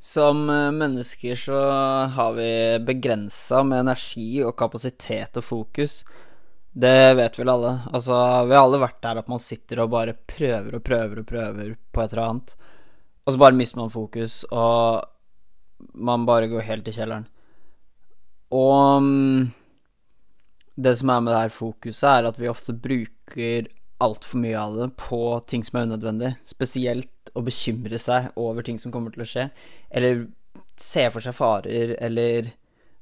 Som eh, mennesker så har vi begrensa med energi og kapasitet og fokus. Det vet vel alle. Altså, vi har alle vært der at man sitter og bare prøver og prøver og prøver på et eller annet, og så bare mister man fokus, og man bare går helt i kjelleren. Og mm, det som er med det her fokuset, er at vi ofte bruker altfor mye av det på ting som er unødvendig. Spesielt å bekymre seg over ting som kommer til å skje, eller se for seg farer, eller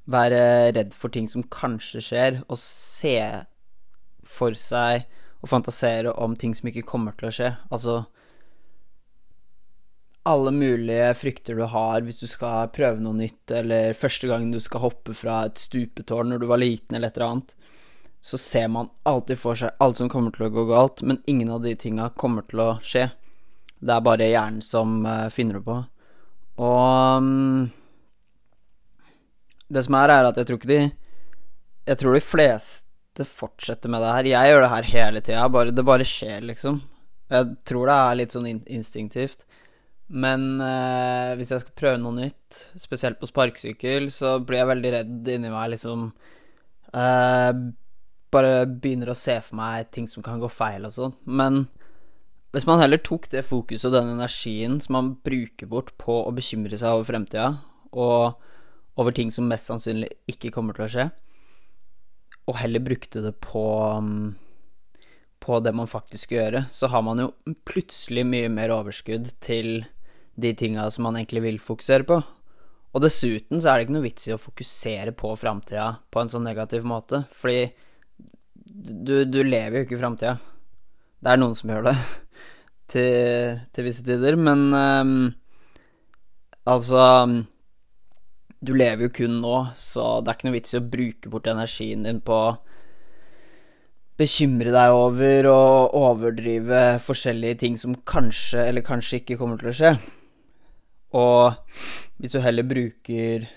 være redd for ting som kanskje skjer, og se for seg og fantasere om ting som ikke kommer til å skje. Altså alle mulige frykter du har hvis du skal prøve noe nytt, eller første gang du skal hoppe fra et stupetårn når du var liten, eller et eller annet så ser man alltid for seg alt som kommer til å gå galt, men ingen av de tinga kommer til å skje. Det er bare hjernen som uh, finner det på. Og um, Det som er, er at jeg tror ikke de Jeg tror de fleste fortsetter med det her. Jeg gjør det her hele tida. Det bare skjer, liksom. Jeg tror det er litt sånn instinktivt. Men uh, hvis jeg skal prøve noe nytt, spesielt på sparkesykkel, så blir jeg veldig redd inni meg, liksom. Uh, bare begynner å se for meg ting som kan gå feil og sånn. Men hvis man heller tok det fokuset og den energien som man bruker bort på å bekymre seg over fremtida, og over ting som mest sannsynlig ikke kommer til å skje, og heller brukte det på mm, på det man faktisk skal gjøre, så har man jo plutselig mye mer overskudd til de tinga som man egentlig vil fokusere på. Og dessuten så er det ikke noe vits i å fokusere på framtida på en sånn negativ måte, fordi du, du lever jo ikke i framtida. Det er noen som gjør det til, til visse tider, men um, altså Du lever jo kun nå, så det er ikke noe vits i å bruke bort energien din på å bekymre deg over og overdrive forskjellige ting som kanskje eller kanskje ikke kommer til å skje. Og hvis du heller bruker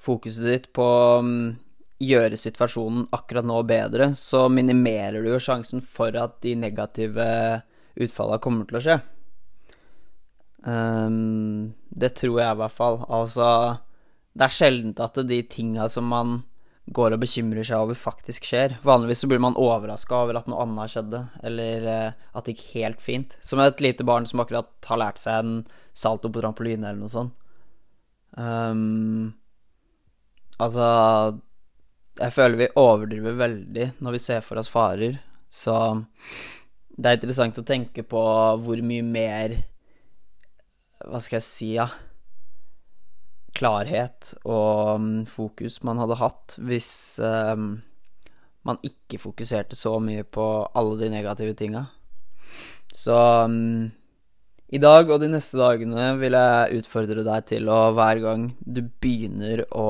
fokuset ditt på um, gjøre situasjonen akkurat nå bedre, så minimerer du jo sjansen for at de negative utfallene kommer til å skje. Um, det tror jeg i hvert fall. Altså, det er sjeldent at de tinga som man går og bekymrer seg over, faktisk skjer. Vanligvis så blir man overraska over at noe annet skjedde, eller uh, at det gikk helt fint. Som et lite barn som akkurat har lært seg en salto på trampoline, eller noe sånt. Um, altså jeg føler vi overdriver veldig når vi ser for oss farer, så det er interessant å tenke på hvor mye mer Hva skal jeg si, ja Klarhet og um, fokus man hadde hatt hvis um, man ikke fokuserte så mye på alle de negative tinga. Så um, i dag og de neste dagene vil jeg utfordre deg til å hver gang du begynner å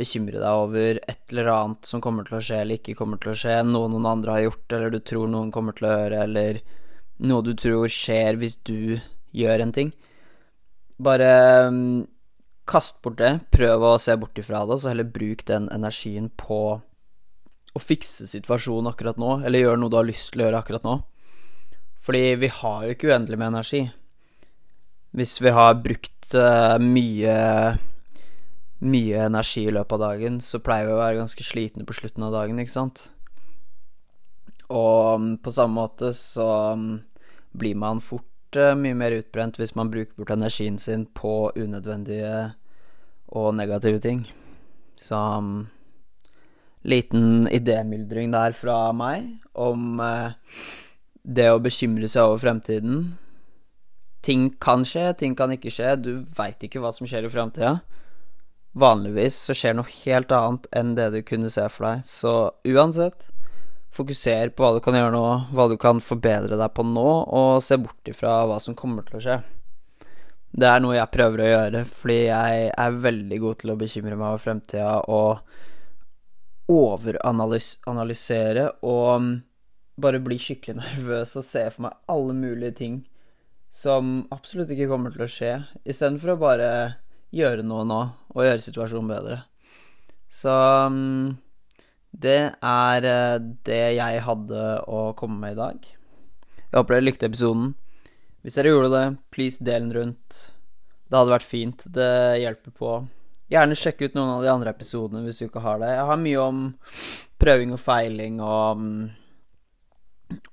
bekymre deg over et eller annet som kommer til å skje eller ikke kommer til å skje, noe noen andre har gjort, eller du tror noen kommer til å gjøre, eller noe du tror skjer hvis du gjør en ting. Bare um, kast bort det, prøv å se bort ifra det, og så heller bruk den energien på å fikse situasjonen akkurat nå, eller gjøre noe du har lyst til å gjøre akkurat nå. Fordi vi har jo ikke uendelig med energi. Hvis vi har brukt uh, mye mye energi i løpet av dagen, så pleier vi å være ganske slitne på slutten av dagen, ikke sant? Og um, på samme måte så um, blir man fort uh, mye mer utbrent hvis man bruker bort energien sin på unødvendige og negative ting. Så um, liten idémyldring der fra meg om uh, det å bekymre seg over fremtiden. Ting kan skje, ting kan ikke skje. Du veit ikke hva som skjer i framtida vanligvis så skjer noe helt annet enn det du kunne se for deg. Så uansett, fokuser på hva du kan gjøre nå, hva du kan forbedre deg på nå, og se bort ifra hva som kommer til å skje. Det er noe jeg prøver å gjøre, fordi jeg er veldig god til å bekymre meg over fremtida og overanalysere og bare bli skikkelig nervøs og se for meg alle mulige ting som absolutt ikke kommer til å skje, istedenfor å bare gjøre noe nå og gjøre situasjonen bedre. Så um, det er eh, det jeg hadde å komme med i dag. Jeg håper dere likte episoden. Hvis dere gjorde det, please del den rundt. Det hadde vært fint. Det hjelper på. Gjerne sjekk ut noen av de andre episodene hvis du ikke har det. Jeg har mye om prøving og feiling og mm,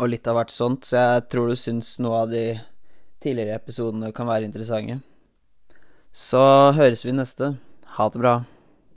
Og litt av hvert sånt, så jeg tror du syns noe av de tidligere episodene kan være interessante. Så høres vi neste. Ha det bra.